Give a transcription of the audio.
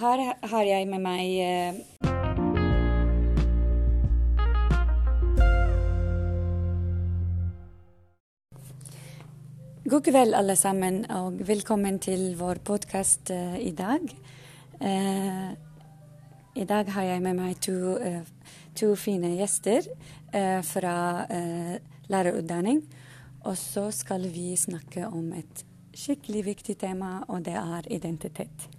her har jeg med meg eh, God kveld, alle sammen, og velkommen til vår podkast uh, eh, i dag. Uh, I dag har jeg med meg to, uh, to fine gjester fra lærerutdanning. Og så skal vi snakke om et skikkelig viktig tema, og det er identitet.